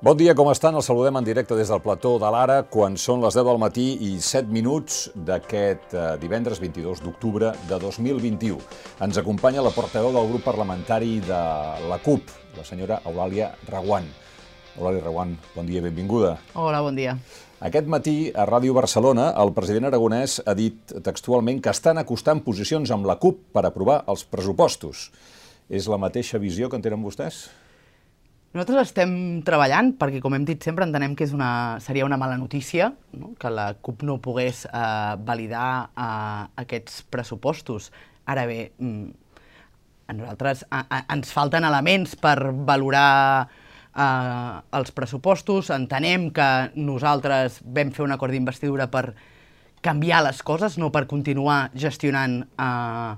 Bon dia, com estan? Els saludem en directe des del plató de l'Ara quan són les 10 del matí i 7 minuts d'aquest eh, divendres 22 d'octubre de 2021. Ens acompanya la portaveu del grup parlamentari de la CUP, la senyora Eulàlia Reguant. Eulàlia Reguant, bon dia benvinguda. Hola, bon dia. Aquest matí, a Ràdio Barcelona, el president aragonès ha dit textualment que estan acostant posicions amb la CUP per aprovar els pressupostos. És la mateixa visió que en tenen vostès? Nosaltres estem treballant perquè, com hem dit sempre, entenem que és una, seria una mala notícia no? que la CUP no pogués eh, validar eh, aquests pressupostos. Ara bé, mm, a nosaltres a, a, ens falten elements per valorar eh, els pressupostos. Entenem que nosaltres vam fer un acord d'investidura per canviar les coses, no per continuar gestionant eh,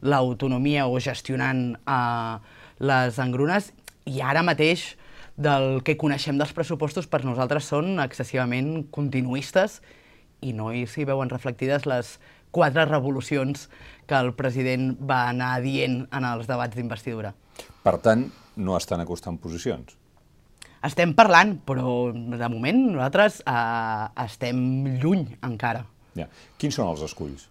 l'autonomia o gestionant eh, les engrunes i ara mateix del que coneixem dels pressupostos per nosaltres són excessivament continuistes i no hi s'hi veuen reflectides les quatre revolucions que el president va anar dient en els debats d'investidura. Per tant, no estan acostant posicions? Estem parlant, però de moment nosaltres eh, estem lluny encara. Ja. Quins són els esculls?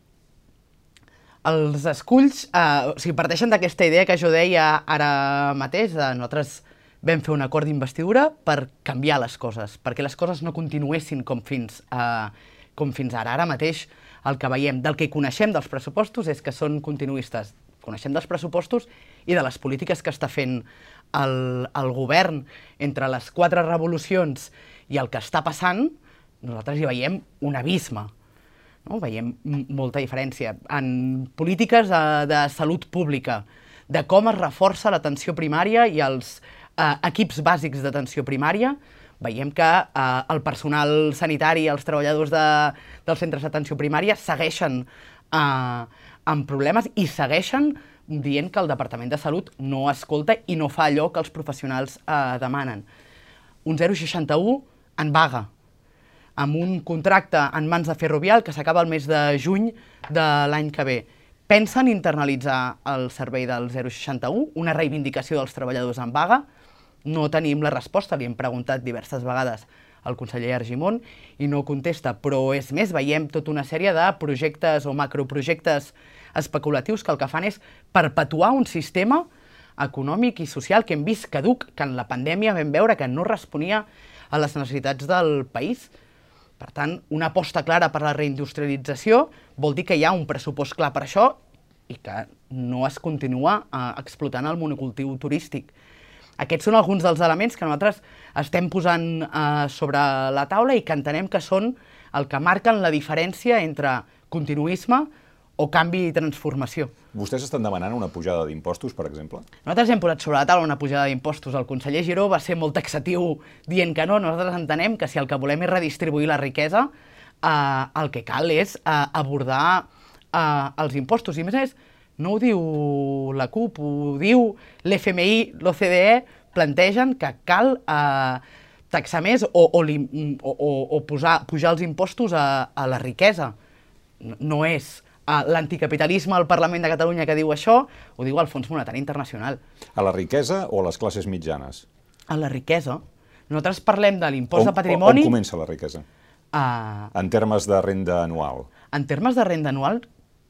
Els esculls, eh, o sigui, parteixen d'aquesta idea que jo deia ara mateix, de nosaltres vam fer un acord d'investidura per canviar les coses, perquè les coses no continuessin com fins, eh, com fins ara. Ara mateix el que veiem, del que coneixem dels pressupostos és que són continuistes. Coneixem dels pressupostos i de les polítiques que està fent el, el govern entre les quatre revolucions i el que està passant, nosaltres hi veiem un abisme no? Veiem molta diferència. En polítiques de, de salut pública, de com es reforça l'atenció primària i els eh, equips bàsics d'atenció primària, veiem que eh, el personal sanitari els treballadors de, dels centres d'atenció primària segueixen eh, amb problemes i segueixen dient que el Departament de Salut no escolta i no fa allò que els professionals eh, demanen. Un 061 en vaga, amb un contracte en mans de Ferrovial que s'acaba el mes de juny de l'any que ve. Pensen internalitzar el servei del 061, una reivindicació dels treballadors en vaga? No tenim la resposta, li hem preguntat diverses vegades al conseller Argimon i no contesta, però és més, veiem tota una sèrie de projectes o macroprojectes especulatius que el que fan és perpetuar un sistema econòmic i social que hem vist caduc, que en la pandèmia vam veure que no responia a les necessitats del país. Per tant, una aposta clara per la reindustrialització vol dir que hi ha un pressupost clar per això i que no es continua eh, explotant el monocultiu turístic. Aquests són alguns dels elements que nosaltres estem posant eh, sobre la taula i que entenem que són el que marquen la diferència entre continuisme o canvi i transformació. Vostès estan demanant una pujada d'impostos, per exemple? Nosaltres hem posat sobre la taula una pujada d'impostos. El conseller Giró va ser molt taxatiu dient que no. Nosaltres entenem que si el que volem és redistribuir la riquesa, eh, el que cal és eh, abordar eh, els impostos. I més més, no ho diu la CUP, ho diu l'FMI, l'OCDE, plantegen que cal eh, taxar més o, o, o, o posar, pujar els impostos a, a la riquesa. No, no és l'anticapitalisme al Parlament de Catalunya que diu això, ho diu el Fons Monetari Internacional. A la riquesa o a les classes mitjanes? A la riquesa. Nosaltres parlem de l'impost de patrimoni... On comença la riquesa? Uh, en termes de renda anual. En termes de renda anual,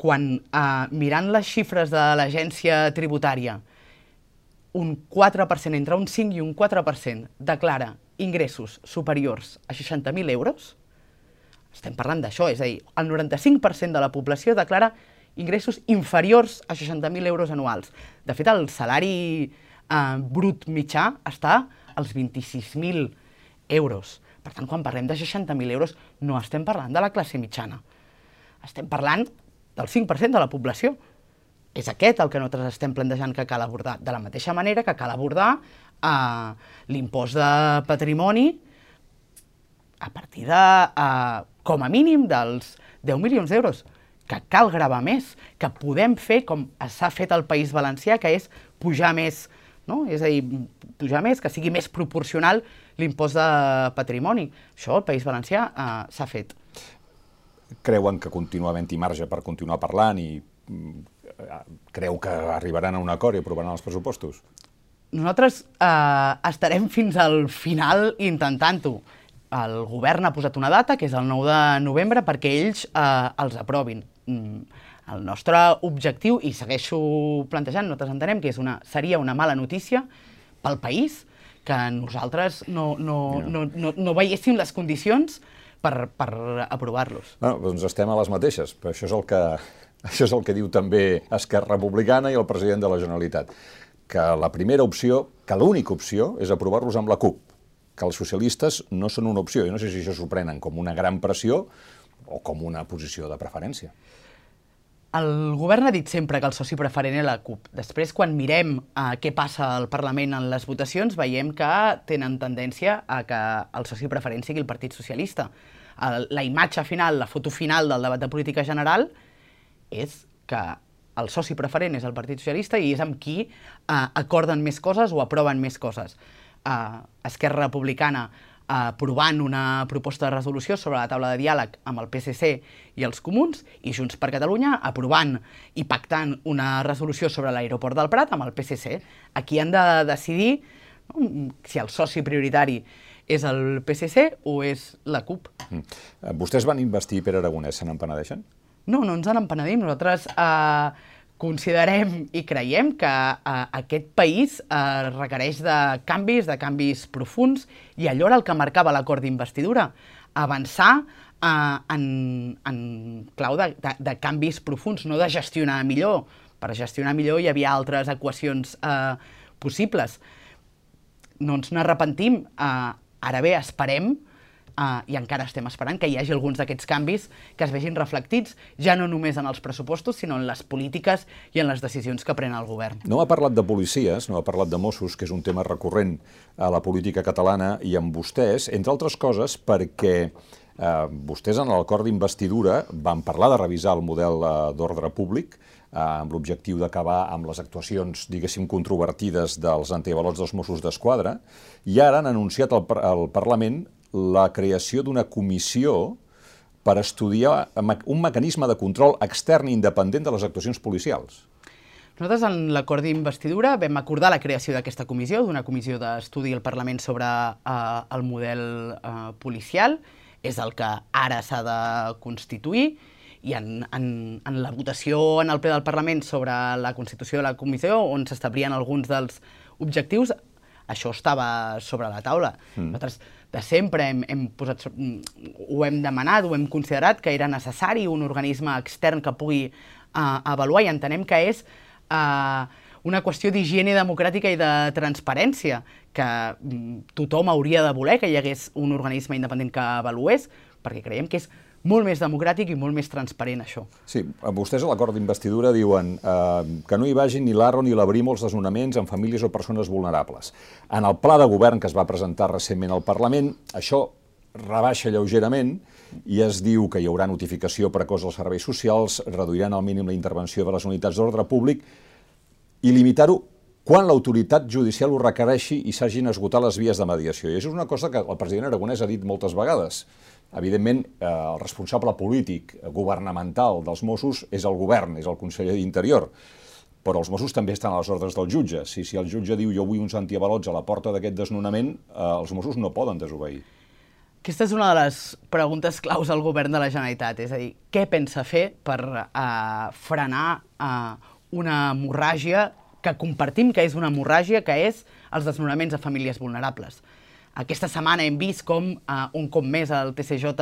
quan uh, mirant les xifres de l'agència tributària, un 4%, entre un 5 i un 4% declara ingressos superiors a 60.000 euros, estem parlant d'això, és a dir, el 95% de la població declara ingressos inferiors a 60.000 euros anuals. De fet, el salari eh, brut mitjà està als 26.000 euros. Per tant, quan parlem de 60.000 euros, no estem parlant de la classe mitjana. Estem parlant del 5% de la població. És aquest el que nosaltres estem plantejant que cal abordar. De la mateixa manera que cal abordar eh, l'impost de patrimoni a partir de eh, com a mínim dels 10 milions d'euros, que cal gravar més, que podem fer com s'ha fet al País Valencià, que és pujar més, no? és a dir, pujar més, que sigui més proporcional l'impost de patrimoni. Això al País Valencià eh, s'ha fet. Creuen que continua havent-hi marge per continuar parlant i mm, creu que arribaran a un acord i aprovaran els pressupostos? Nosaltres eh, estarem fins al final intentant-ho. El govern ha posat una data, que és el 9 de novembre, perquè ells eh, els aprovin. Mm, el nostre objectiu, i segueixo plantejant, nosaltres entenem que és una, seria una mala notícia pel país que nosaltres no, no, no, no, no veiéssim les condicions per, per aprovar-los. Bueno, doncs estem a les mateixes, però això és el que, això és el que diu també Esquerra Republicana i el president de la Generalitat, que la primera opció, que l'única opció, és aprovar-los amb la CUP, que els socialistes no són una opció. Jo no sé si això s'ho prenen com una gran pressió o com una posició de preferència. El govern ha dit sempre que el soci preferent és la CUP. Després, quan mirem uh, què passa al Parlament en les votacions, veiem que tenen tendència a que el soci preferent sigui el Partit Socialista. El, la imatge final, la foto final del debat de política general és que el soci preferent és el Partit Socialista i és amb qui uh, acorden més coses o aproven més coses. Uh, Esquerra Republicana aprovant una proposta de resolució sobre la taula de diàleg amb el PSC i els comuns, i Junts per Catalunya aprovant i pactant una resolució sobre l'aeroport del Prat amb el PSC. Aquí han de decidir no, si el soci prioritari és el PSC o és la CUP. Mm. Vostès van investir per Aragonès, se n'empenedeixen? No, no ens en empenedim. Nosaltres eh, considerem i creiem que eh, aquest país eh, requereix de canvis, de canvis profuns, i allò era el que marcava l'acord d'investidura, avançar eh, en, en clau de, de, de canvis profuns, no de gestionar millor. Per gestionar millor hi havia altres equacions eh, possibles. No ens n'arrepentim. Eh, ara bé, esperem Uh, I encara estem esperant que hi hagi alguns d'aquests canvis que es vegin reflectits ja no només en els pressupostos, sinó en les polítiques i en les decisions que pren el govern. No ha parlat de policies, no ha parlat de Mossos, que és un tema recurrent a la política catalana, i amb vostès, entre altres coses, perquè eh, vostès en l'acord d'investidura van parlar de revisar el model eh, d'ordre públic, eh, amb l'objectiu d'acabar amb les actuacions, diguéssim, controvertides dels antiavalots dels Mossos d'Esquadra, i ara han anunciat al, al Parlament la creació d'una comissió per estudiar un mecanisme de control extern i independent de les actuacions policials. Nosaltres en l'acord d'investidura vam acordar la creació d'aquesta comissió, d'una comissió d'estudi al Parlament sobre eh, el model eh, policial, és el que ara s'ha de constituir, i en, en, en la votació en el ple del Parlament sobre la constitució de la comissió, on s'establien alguns dels objectius, això estava sobre la taula. Mm. Nosaltres de sempre hem, hem posat, ho hem demanat, ho hem considerat que era necessari un organisme extern que pugui uh, avaluar i entenem que és uh, una qüestió d'higiene democràtica i de transparència, que mm, tothom hauria de voler que hi hagués un organisme independent que avalués, perquè creiem que és molt més democràtic i molt més transparent, això. Sí, vostès a l'acord d'investidura diuen eh, que no hi vagin ni l'Arro ni la Brimo els desnonaments en famílies o persones vulnerables. En el pla de govern que es va presentar recentment al Parlament, això rebaixa lleugerament i es diu que hi haurà notificació precoç als serveis socials, reduiran al mínim la intervenció de les unitats d'ordre públic i limitar-ho quan l'autoritat judicial ho requereixi i s'hagin esgotat les vies de mediació. I això és una cosa que el president Aragonès ha dit moltes vegades. Evidentment, eh, el responsable polític governamental dels Mossos és el govern, és el conseller d'Interior, però els Mossos també estan a les ordres del jutge. Si, si el jutge diu jo vull uns antiavalots a la porta d'aquest desnonament, eh, els Mossos no poden desobeir. Aquesta és una de les preguntes claus al govern de la Generalitat, és a dir, què pensa fer per eh, frenar eh, una hemorràgia que compartim que és una hemorràgia, que és els desnonaments a famílies vulnerables. Aquesta setmana hem vist com uh, un cop més el TCJ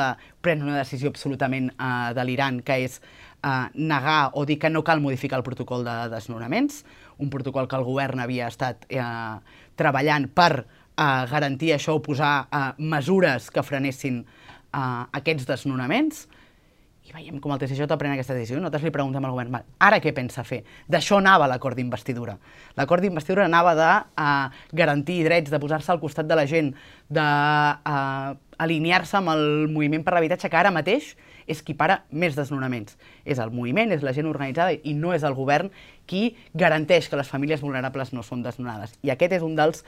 pren una decisió absolutament uh, delirant, que és uh, negar o dir que no cal modificar el protocol de desnonaments, un protocol que el govern havia estat uh, treballant per uh, garantir això o posar uh, mesures que frenessin uh, aquests desnonaments i veiem com el TCJ pren aquesta decisió. Nosaltres li preguntem al govern, ara què pensa fer? D'això anava l'acord d'investidura. L'acord d'investidura anava de uh, garantir drets, de posar-se al costat de la gent, d'alinear-se uh, amb el moviment per l'habitatge, que ara mateix és qui para més desnonaments. És el moviment, és la gent organitzada i no és el govern qui garanteix que les famílies vulnerables no són desnonades. I aquest és un dels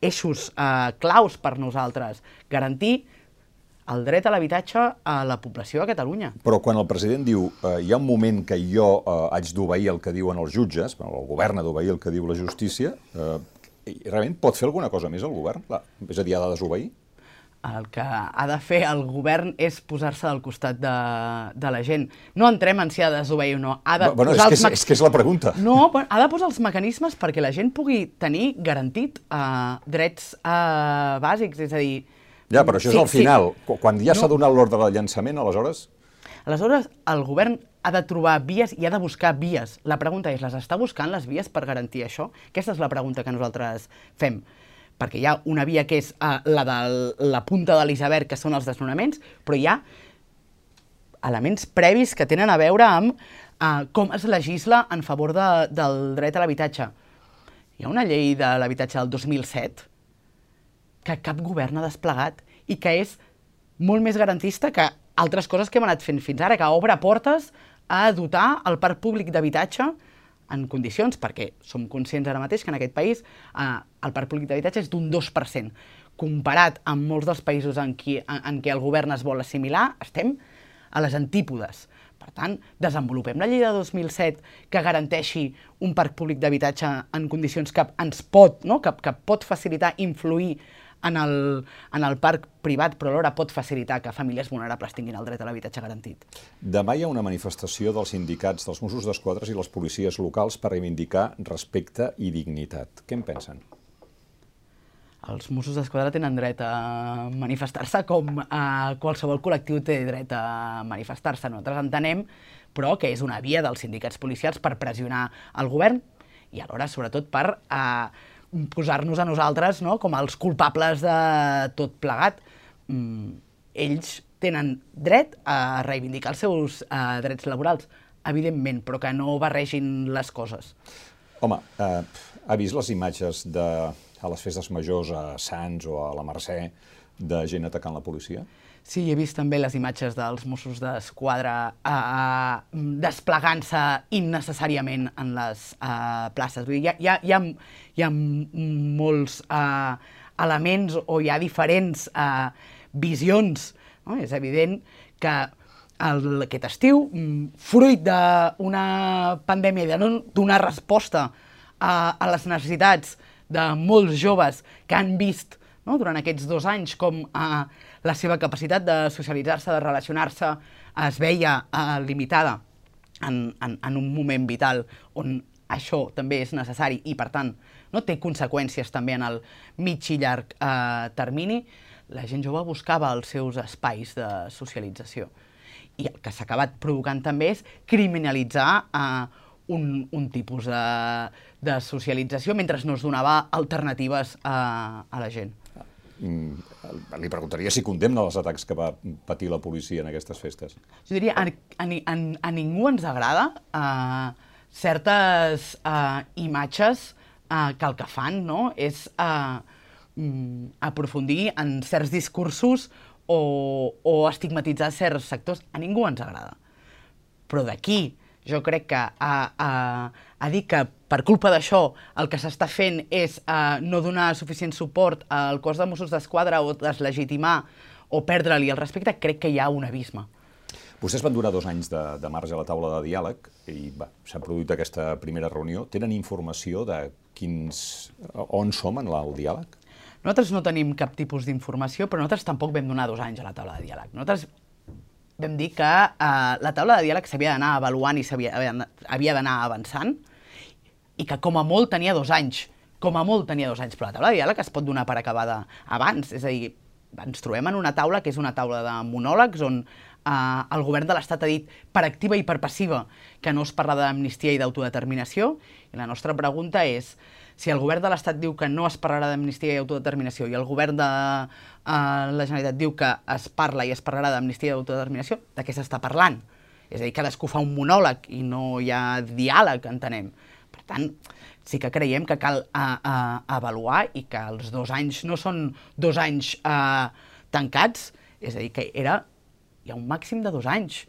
eixos uh, claus per nosaltres. Garantir el dret a l'habitatge a la població a Catalunya. Però quan el president diu eh, hi ha un moment que jo eh, haig d'obeir el que diuen els jutges, el govern ha d'obeir el que diu la justícia, eh, realment pot fer alguna cosa més el govern? Clar, és a dir, ha de desobeir? el que ha de fer el govern és posar-se al costat de, de la gent. No entrem en si ha de desobeir o no. Ha de bueno, és, que és, és que és la pregunta. No, ha de posar els mecanismes perquè la gent pugui tenir garantit uh, drets uh, bàsics, és a dir... Ja, però això sí, és al final. Sí. Quan ja s'ha no. donat l'ordre de llançament, aleshores... Aleshores, el govern ha de trobar vies i ha de buscar vies. La pregunta és, les està buscant les vies per garantir això? Aquesta és la pregunta que nosaltres fem perquè hi ha una via que és uh, la de la punta de l'iceberg, que són els desnonaments, però hi ha elements previs que tenen a veure amb uh, com es legisla en favor de, del dret a l'habitatge. Hi ha una llei de l'habitatge del 2007 que cap govern ha desplegat i que és molt més garantista que altres coses que hem anat fent fins ara, que obre portes a dotar el parc públic d'habitatge en condicions, perquè som conscients ara mateix que en aquest país eh, el parc públic d'habitatge és d'un 2%. Comparat amb molts dels països en, qui, en, en què el govern es vol assimilar, estem a les antípodes. Per tant, desenvolupem la llei de 2007 que garanteixi un parc públic d'habitatge en condicions que ens pot, no? que, que pot facilitar, influir en el, en el parc privat, però alhora pot facilitar que famílies vulnerables tinguin el dret a l'habitatge garantit. Demà hi ha una manifestació dels sindicats dels Mossos d'Esquadra i les policies locals per reivindicar respecte i dignitat. Què en pensen? Els Mossos d'Esquadra tenen dret a manifestar-se com a qualsevol col·lectiu té dret a manifestar-se. Nosaltres entenem, però, que és una via dels sindicats policials per pressionar el govern i alhora, sobretot, per eh, posar-nos a nosaltres no? com els culpables de tot plegat. Mm, ells tenen dret a reivindicar els seus uh, drets laborals, evidentment, però que no barregin les coses. Home, eh, ha vist les imatges de, a les festes majors a Sants o a la Mercè de gent atacant la policia? Sí, he vist també les imatges dels Mossos d'Esquadra uh, uh, desplegant-se innecessàriament en les uh, places. Vull dir, hi, ha, hi, ha, hi, ha, hi ha molts uh, elements o hi ha diferents uh, visions. No? És evident que el, aquest estiu, mm, fruit d'una pandèmia i de no donar resposta a, a les necessitats de molts joves que han vist no? durant aquests dos anys com eh, la seva capacitat de socialitzar-se, de relacionar-se, es veia eh, limitada en, en, en un moment vital on això també és necessari i, per tant, no té conseqüències també en el mig i llarg eh, termini, la gent jove buscava els seus espais de socialització. I el que s'ha acabat provocant també és criminalitzar eh, un, un tipus de, de socialització mentre no es donava alternatives a, a la gent. Mm, li preguntaria si condemna els atacs que va patir la policia en aquestes festes. Jo diria, a, a, a, a ningú ens agrada uh, certes uh, imatges uh, que el que fan no? és uh, um, aprofundir en certs discursos o, o estigmatitzar certs sectors. A ningú ens agrada. Però d'aquí jo crec que a, a, a dir que per culpa d'això el que s'està fent és uh, no donar suficient suport al cos de Mossos d'Esquadra o deslegitimar o perdre-li el respecte, crec que hi ha un abisme. Vostès van durar dos anys de, de marge a la taula de diàleg i s'ha produït aquesta primera reunió. Tenen informació de quins, on som en el diàleg? Nosaltres no tenim cap tipus d'informació, però nosaltres tampoc vam donar dos anys a la taula de diàleg. Nosaltres vam dir que eh, la taula de diàleg s'havia d'anar avaluant i havia d'anar avançant i que com a molt tenia dos anys. Com a molt tenia dos anys, però la taula de diàleg es pot donar per acabada abans. És a dir, ens trobem en una taula que és una taula de monòlegs on eh, el govern de l'Estat ha dit per activa i per passiva que no es parla d'amnistia i d'autodeterminació i la nostra pregunta és si el govern de l'Estat diu que no es parlarà d'amnistia i autodeterminació i el govern de uh, la Generalitat diu que es parla i es parlarà d'amnistia i autodeterminació, de què s'està parlant? És a dir, cadascú fa un monòleg i no hi ha diàleg, entenem. Tant, sí que creiem que cal uh, uh, avaluar i que els dos anys no són dos anys uh, tancats, és a dir, que era, hi ha un màxim de dos anys,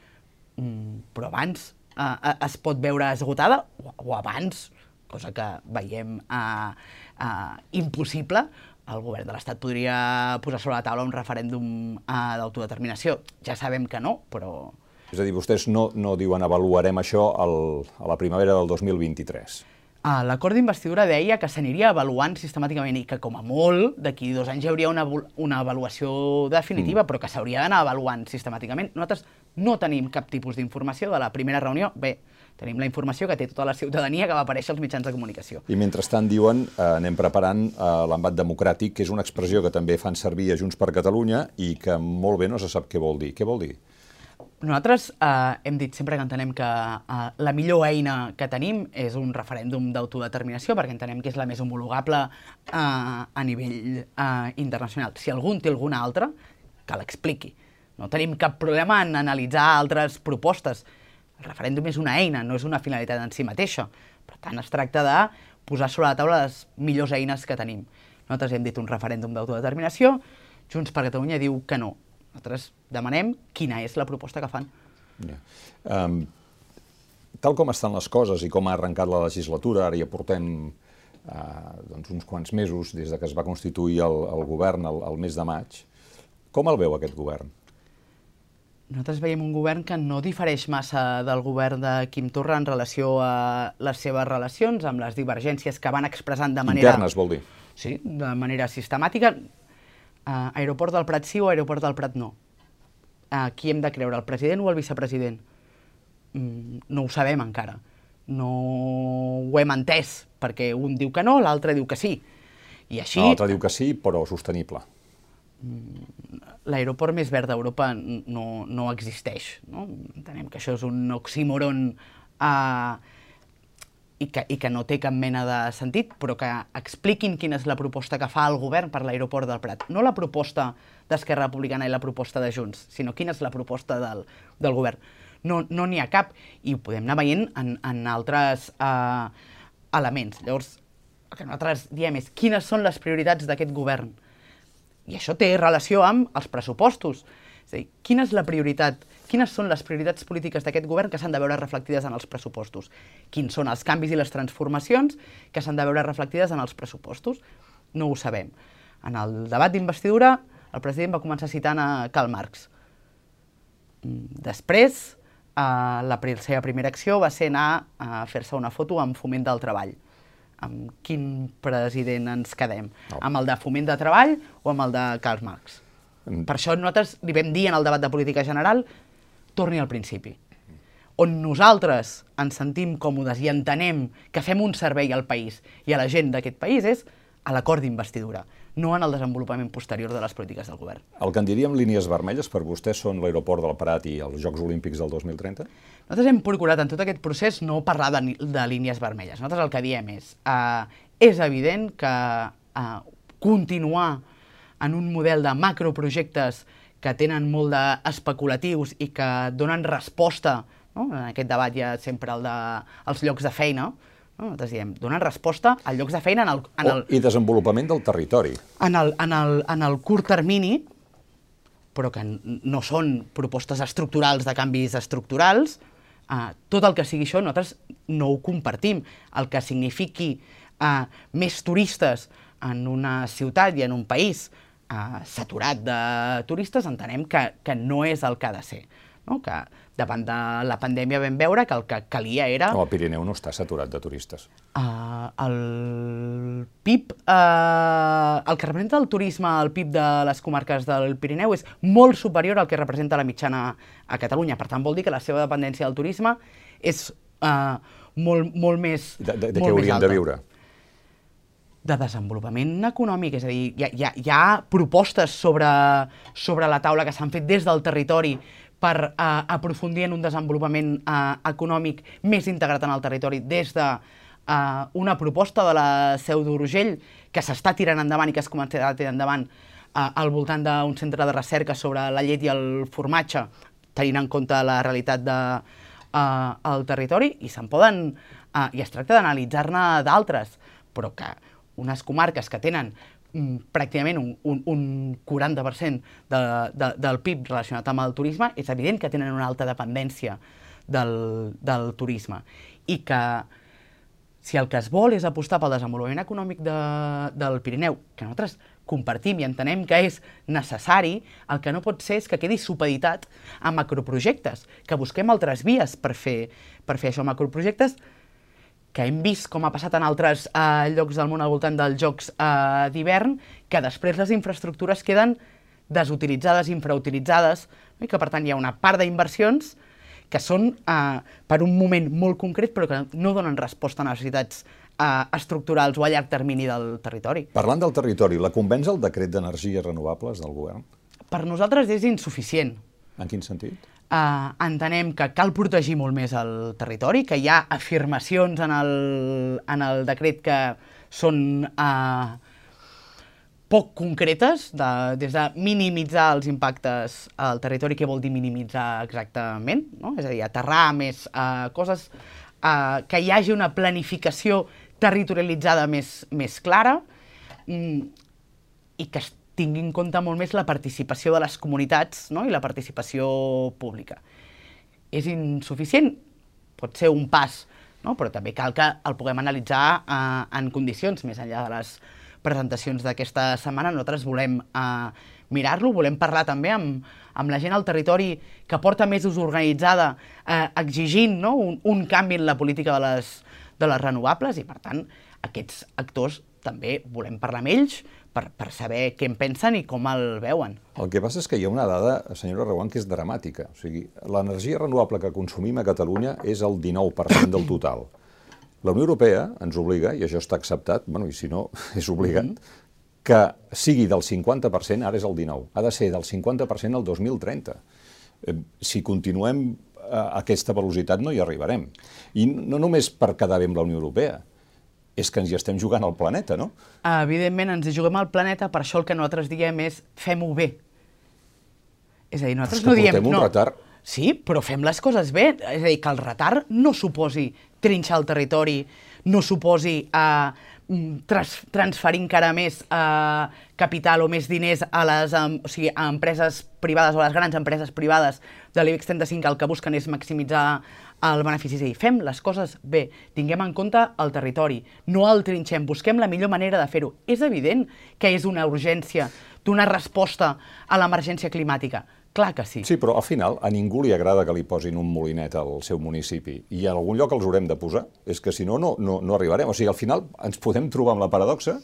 mm, però abans uh, es pot veure esgotada o, o abans cosa que veiem eh, eh, impossible, el govern de l'Estat podria posar sobre la taula un referèndum eh, d'autodeterminació. Ja sabem que no, però... És a dir, vostès no, no diuen avaluarem això al, a la primavera del 2023. Uh, L'acord d'investidura deia que s'aniria avaluant sistemàticament i que com a molt d'aquí dos anys hi hauria una, una avaluació definitiva, mm. però que s'hauria d'anar avaluant sistemàticament. Nosaltres no tenim cap tipus d'informació de la primera reunió. Bé, tenim la informació que té tota la ciutadania que va aparèixer als mitjans de comunicació. I mentrestant diuen, eh, anem preparant eh, l'embat democràtic, que és una expressió que també fan servir a Junts per Catalunya i que molt bé no se sap què vol dir. Què vol dir? Nosaltres eh, hem dit sempre que entenem que eh, la millor eina que tenim és un referèndum d'autodeterminació perquè entenem que és la més homologable eh, a nivell eh, internacional. Si algú té alguna altra, que l'expliqui. No tenim cap problema en analitzar altres propostes. El referèndum és una eina, no és una finalitat en si mateixa. Per tant, es tracta de posar sobre la taula les millors eines que tenim. Nosaltres hem dit un referèndum d'autodeterminació, Junts per Catalunya diu que no. Nosaltres demanem quina és la proposta que fan. Ja. Um, tal com estan les coses i com ha arrencat la legislatura, ara ja portem uh, doncs uns quants mesos des de que es va constituir el, el govern el, el mes de maig, com el veu aquest govern? Nosaltres veiem un govern que no difereix massa del govern de Quim Torra en relació a les seves relacions, amb les divergències que van expressant de manera... Internes, vol dir? Sí, de manera sistemàtica uh, aeroport del Prat sí o aeroport del Prat no. Uh, qui hem de creure, el president o el vicepresident? Mm, no ho sabem encara. No ho hem entès, perquè un diu que no, l'altre diu que sí. I així... L'altre diu que sí, però sostenible. Mm, l'aeroport més verd d'Europa no, no existeix. No? Entenem que això és un oxímoron uh, i que, i que no té cap mena de sentit, però que expliquin quina és la proposta que fa el govern per l'aeroport del Prat. No la proposta d'Esquerra Republicana i la proposta de Junts, sinó quina és la proposta del, del govern. No n'hi no ha cap, i ho podem anar veient en, en altres eh, elements. Llavors, el que nosaltres diem és quines són les prioritats d'aquest govern. I això té relació amb els pressupostos. És a dir, quina és la prioritat quines són les prioritats polítiques d'aquest govern que s'han de veure reflectides en els pressupostos, quins són els canvis i les transformacions que s'han de veure reflectides en els pressupostos. No ho sabem. En el debat d'investidura, el president va començar citant a Karl Marx. Mm, després, eh, la seva primera acció va ser anar a fer-se una foto amb Foment del Treball. Amb quin president ens quedem? No. Amb el de Foment de Treball o amb el de Karl Marx? Mm. Per això nosaltres li vam dir en el debat de política general torni al principi on nosaltres ens sentim còmodes i entenem que fem un servei al país i a la gent d'aquest país és a l'acord d'investidura, no en el desenvolupament posterior de les polítiques del govern. El que en diríem línies vermelles per vostès són l'aeroport del Prat i els Jocs Olímpics del 2030? Nosaltres hem procurat en tot aquest procés no parlar de, de línies vermelles. Nosaltres el que diem és, uh, és evident que uh, continuar en un model de macroprojectes que tenen molt d'especulatius i que donen resposta, no? en aquest debat hi ha sempre el de, els llocs de feina, no? nosaltres diem, donen resposta a llocs de feina en el... En el oh, I desenvolupament del territori. En el, en, el, en el curt termini, però que no són propostes estructurals de canvis estructurals, eh, tot el que sigui això nosaltres no ho compartim. El que signifiqui eh, més turistes en una ciutat i en un país eh, saturat de turistes, entenem que, que no és el que ha de ser. No? Que davant de la pandèmia vam veure que el que calia era... El Pirineu no està saturat de turistes. Uh, el PIB, uh, el que representa el turisme al PIB de les comarques del Pirineu és molt superior al que representa la mitjana a Catalunya. Per tant, vol dir que la seva dependència del turisme és uh, molt, molt més De, de, de què hauríem de viure? De desenvolupament econòmic, és a dir, hi ha, hi ha, hi ha propostes sobre, sobre la taula que s'han fet des del territori per uh, aprofundir en un desenvolupament uh, econòmic més integrat en el territori des de uh, una proposta de la Seu d'Urgell que s'està tirant endavant i que es començarà a tirar endavant uh, al voltant d'un centre de recerca sobre la llet i el formatge, tenint en compte la realitat de, uh, el territori, i poden... Uh, I es tracta d'analitzar-ne d'altres, però que unes comarques que tenen mm, pràcticament un, un, un 40% de, de, del PIB relacionat amb el turisme, és evident que tenen una alta dependència del, del turisme. I que si el que es vol és apostar pel desenvolupament econòmic de, del Pirineu, que nosaltres compartim i entenem que és necessari, el que no pot ser és que quedi supeditat a macroprojectes, que busquem altres vies per fer, per fer això, macroprojectes que hem vist com ha passat en altres eh, llocs del món al voltant dels jocs eh, d'hivern, que després les infraestructures queden desutilitzades, infrautilitzades, no? i que per tant hi ha una part d'inversions que són eh, per un moment molt concret però que no donen resposta a necessitats eh, estructurals o a llarg termini del territori. Parlant del territori, la convenç el decret d'energies renovables del govern? Per nosaltres és insuficient. En quin sentit? Uh, entenem que cal protegir molt més el territori, que hi ha afirmacions en el, en el decret que són uh, poc concretes, de, des de minimitzar els impactes al territori, què vol dir minimitzar exactament, no? és a dir, aterrar més uh, coses, uh, que hi hagi una planificació territorialitzada més, més clara mm, i que es tingui en compte molt més la participació de les comunitats no? i la participació pública. És insuficient? Pot ser un pas, no? però també cal que el puguem analitzar eh, en condicions, més enllà de les presentacions d'aquesta setmana. Nosaltres volem eh, mirar-lo, volem parlar també amb, amb la gent al territori que porta mesos organitzada eh, exigint no? un, un canvi en la política de les, de les renovables i, per tant, aquests actors també volem parlar amb ells, per, per saber què en pensen i com el veuen. El que passa és que hi ha una dada, senyora Reguant, que és dramàtica. O sigui, l'energia renovable que consumim a Catalunya és el 19% del total. La Unió Europea ens obliga, i això està acceptat, bueno, i si no, és obligat, mm -hmm. que sigui del 50%, ara és el 19%, ha de ser del 50% el 2030. Eh, si continuem a aquesta velocitat no hi arribarem. I no només per quedar bé amb la Unió Europea, és que ens hi estem jugant al planeta, no? Evidentment, ens hi juguem al planeta, per això el que nosaltres diem és fem-ho bé. És a dir, nosaltres no diem... un no, retard. Sí, però fem les coses bé. És a dir, que el retard no suposi trinxar el territori, no suposi uh, trans transferir encara més uh, capital o més diners a les um, o sigui, a empreses privades o a les grans empreses privades de l'IBEX 35 el que busquen és maximitzar el benefici. És a dir, fem les coses bé, tinguem en compte el territori, no el trinxem, busquem la millor manera de fer-ho. És evident que és una urgència donar resposta a l'emergència climàtica. Clar que sí. Sí, però al final a ningú li agrada que li posin un molinet al seu municipi i en algun lloc els haurem de posar. És que si no, no, no, no arribarem. O sigui, al final ens podem trobar amb la paradoxa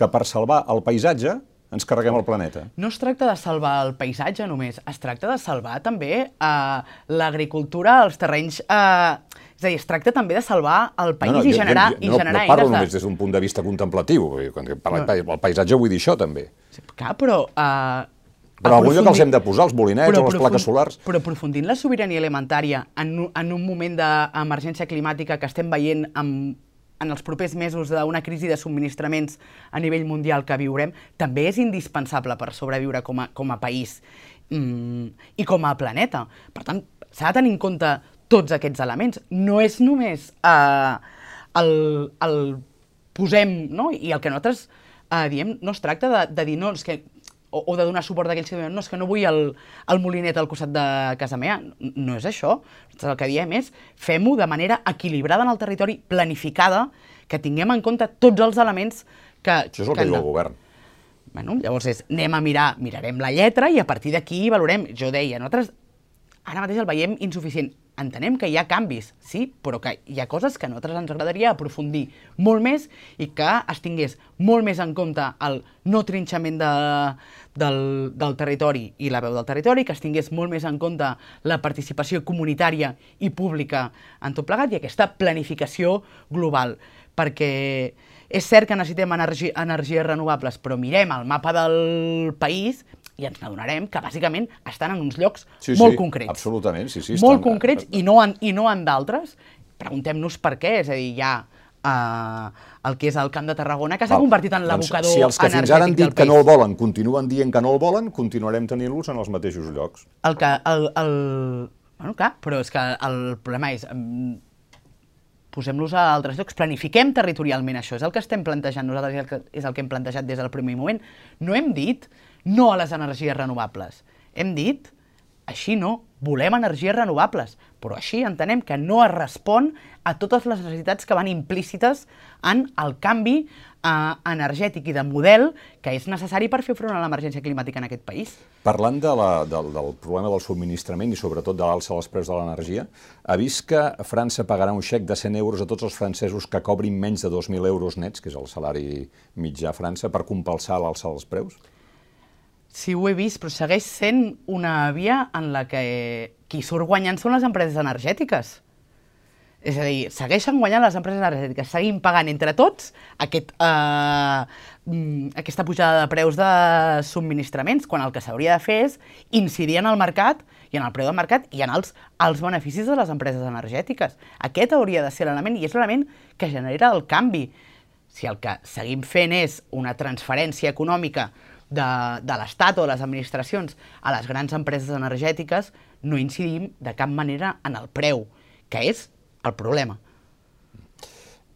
que per salvar el paisatge ens carreguem el planeta. No es tracta de salvar el paisatge només, es tracta de salvar també eh, l'agricultura, els terrenys... Eh, és a dir, es tracta també de salvar el país no, no, i generar, jo, jo, i generar no, no parlo de... només des d'un punt de vista contemplatiu, quan parlo no. el paisatge vull dir això també. Sí, clar, però... Eh, però algun lloc els hem de posar, els bolinets o les plaques solars. Però aprofundint la sobirania alimentària en, en un moment d'emergència climàtica que estem veient amb en els propers mesos d'una crisi de subministraments a nivell mundial que viurem, també és indispensable per sobreviure com a, com a país mm, i com a planeta. Per tant, s'ha de tenir en compte tots aquests elements. No és només eh, el, el posem, no? i el que nosaltres eh, diem, no es tracta de, de dir, no, és que o, o de donar suport d'aquells que diuen no, és que no vull el, el molinet al costat de casa meva. No és això. El que diem és fem-ho de manera equilibrada en el territori, planificada, que tinguem en compte tots els elements que... Això és el que, que diu el govern. Bueno, llavors és, anem a mirar, mirarem la lletra i a partir d'aquí valorem. Jo deia, nosaltres ara mateix el veiem insuficient. Entenem que hi ha canvis, sí, però que hi ha coses que a nosaltres ens agradaria aprofundir molt més i que es tingués molt més en compte el no trinxament de, del, del territori i la veu del territori, que es tingués molt més en compte la participació comunitària i pública en tot plegat i aquesta planificació global, perquè és cert que necessitem energi energies renovables, però mirem el mapa del país i ens n'adonarem que bàsicament estan en uns llocs sí, molt sí, concrets. Absolutament, sí, sí. Molt estan... concrets i no en, i no en d'altres. Preguntem-nos per què, és a dir, hi ha uh, el que és el Camp de Tarragona, que s'ha convertit en l'abocador doncs, Si els que fins ara han dit que no el volen continuen dient que no el volen, continuarem tenint-los en els mateixos llocs. El que... El, el... Bueno, clar, però és que el problema és... Posem-los a altres llocs, planifiquem territorialment això, és el que estem plantejant nosaltres, és el que, és el que hem plantejat des del primer moment. No hem dit no a les energies renovables. Hem dit així no, volem energies renovables, però així entenem que no es respon a totes les necessitats que van implícites en el canvi eh, energètic i de model que és necessari per fer front a l'emergència climàtica en aquest país. Parlant de la, del, del problema del subministrament i sobretot de l'alça dels preus de l'energia, ha vist que França pagarà un xec de 100 euros a tots els francesos que cobrin menys de 2.000 euros nets, que és el salari mitjà a França, per compensar l'alça dels preus? Sí, ho he vist, però segueix sent una via en la que qui surt guanyant són les empreses energètiques. És a dir, segueixen guanyant les empreses energètiques, seguim pagant entre tots aquest, eh, mm, aquesta pujada de preus de subministraments, quan el que s'hauria de fer és incidir en el mercat i en el preu del mercat i en els, els beneficis de les empreses energètiques. Aquest hauria de ser l'element i és l'element que genera el canvi. Si el que seguim fent és una transferència econòmica de, de l'Estat o de les administracions a les grans empreses energètiques, no incidim de cap manera en el preu, que és el problema.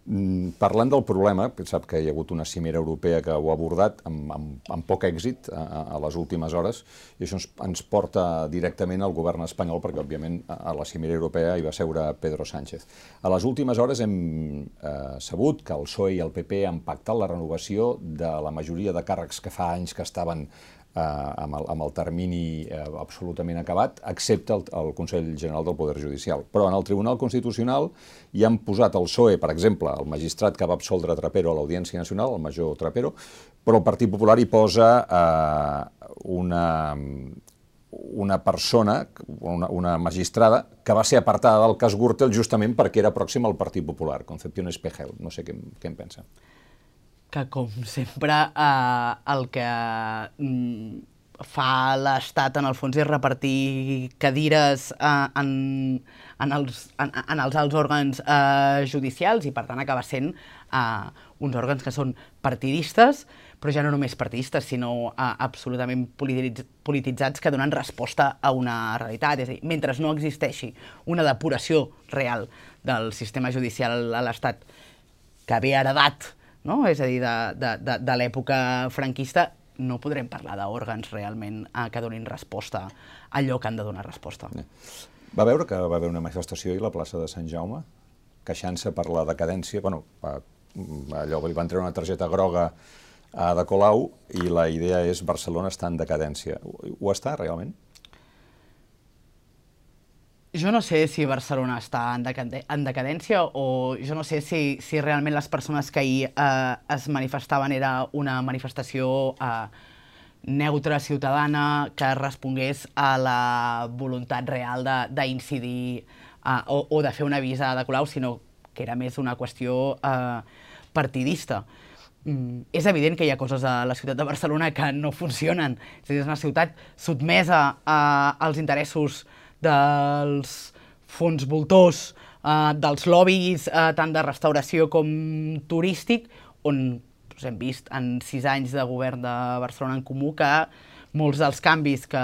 Mm, parlant del problema, que sap que hi ha hagut una cimera europea que ho ha abordat amb, amb, amb poc èxit a, a les últimes hores, i això ens, ens porta directament al govern espanyol, perquè òbviament a la cimera europea hi va seure Pedro Sánchez. A les últimes hores hem eh, sabut que el PSOE i el PP han pactat la renovació de la majoria de càrrecs que fa anys que estaven eh, amb, el, amb el termini eh, absolutament acabat, excepte el, el Consell General del Poder Judicial. Però en el Tribunal Constitucional hi han posat el PSOE, per exemple, el magistrat que va absoldre Trapero a l'Audiència Nacional, el major Trapero, però el Partit Popular hi posa eh, una, una persona, una, una magistrada, que va ser apartada del cas Gürtel justament perquè era pròxim al Partit Popular, Concepción Espejel. No sé què, què en pensa que, com sempre, eh, el que mm, fa l'Estat, en el fons, és repartir cadires eh, en, en, els, en, en els alts òrgans eh, judicials i, per tant, acaba sent eh, uns òrgans que són partidistes, però ja no només partidistes, sinó eh, absolutament polititzats que donen resposta a una realitat. És a dir, mentre no existeixi una depuració real del sistema judicial a l'Estat que ve heredat no? és a dir, de, de, de, de l'època franquista, no podrem parlar d'òrgans realment eh, que donin resposta a allò que han de donar resposta. Va veure que va haver una manifestació a la plaça de Sant Jaume, queixant-se per la decadència, bueno, allò li van treure una targeta groga a de Colau i la idea és Barcelona està en decadència. Ho està realment? Jo no sé si Barcelona està en, en decadència o jo no sé si, si realment les persones que ahir eh, es manifestaven era una manifestació eh, neutra, ciutadana, que respongués a la voluntat real d'incidir eh, o, o de fer una visa de Colau, sinó que era més una qüestió eh, partidista. Mm, és evident que hi ha coses a la ciutat de Barcelona que no funcionen. És, dir, és una ciutat sotmesa a, als interessos dels fons voltors, eh, dels lobbies eh, tant de restauració com turístic, on doncs, hem vist en sis anys de govern de Barcelona en Comú que molts dels canvis que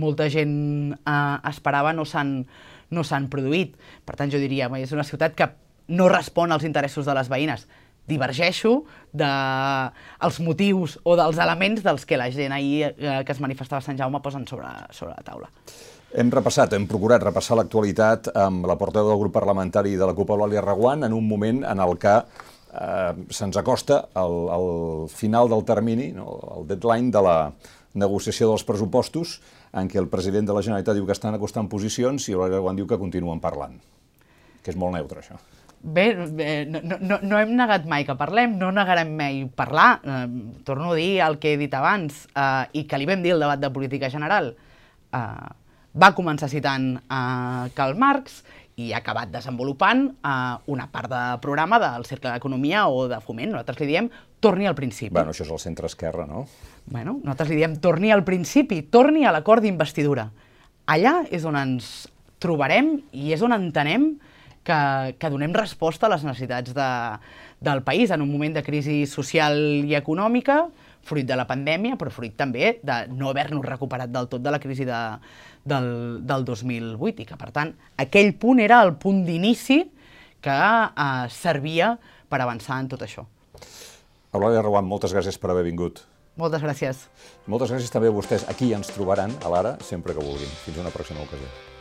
molta gent eh, esperava no s'han no s'han produït. Per tant, jo diria, és una ciutat que no respon als interessos de les veïnes. Divergeixo dels de motius o dels elements dels que la gent ahir eh, que es manifestava a Sant Jaume posen sobre, sobre la taula. Hem repassat, hem procurat repassar l'actualitat amb la portaveu del grup parlamentari de la CUP, Eulàlia Reguant, en un moment en el que eh, se'ns acosta el, el final del termini, no, el deadline de la negociació dels pressupostos, en què el president de la Generalitat diu que estan acostant posicions i Eulàlia Reguant diu que continuen parlant, que és molt neutre, això. Bé, bé no, no, no hem negat mai que parlem, no negarem mai parlar. Eh, torno a dir el que he dit abans eh, i que li vam dir al debat de política general. Eh, va començar citant uh, Karl Marx i ha acabat desenvolupant uh, una part de programa del Cercle d'Economia o de Foment. Nosaltres li diem torni al principi. Bueno, això és el centre-esquerra, no? Bueno, nosaltres li diem torni al principi, torni a l'acord d'investidura. Allà és on ens trobarem i és on entenem que, que donem resposta a les necessitats de, del país en un moment de crisi social i econòmica, fruit de la pandèmia, però fruit també de no haver-nos recuperat del tot de la crisi de, del, del 2008 i que, per tant, aquell punt era el punt d'inici que eh, servia per avançar en tot això. Eulàlia Reguant, moltes gràcies per haver vingut. Moltes gràcies. Moltes gràcies també a vostès. Aquí ens trobaran, a l'Ara, sempre que vulguin. Fins una pròxima ocasió.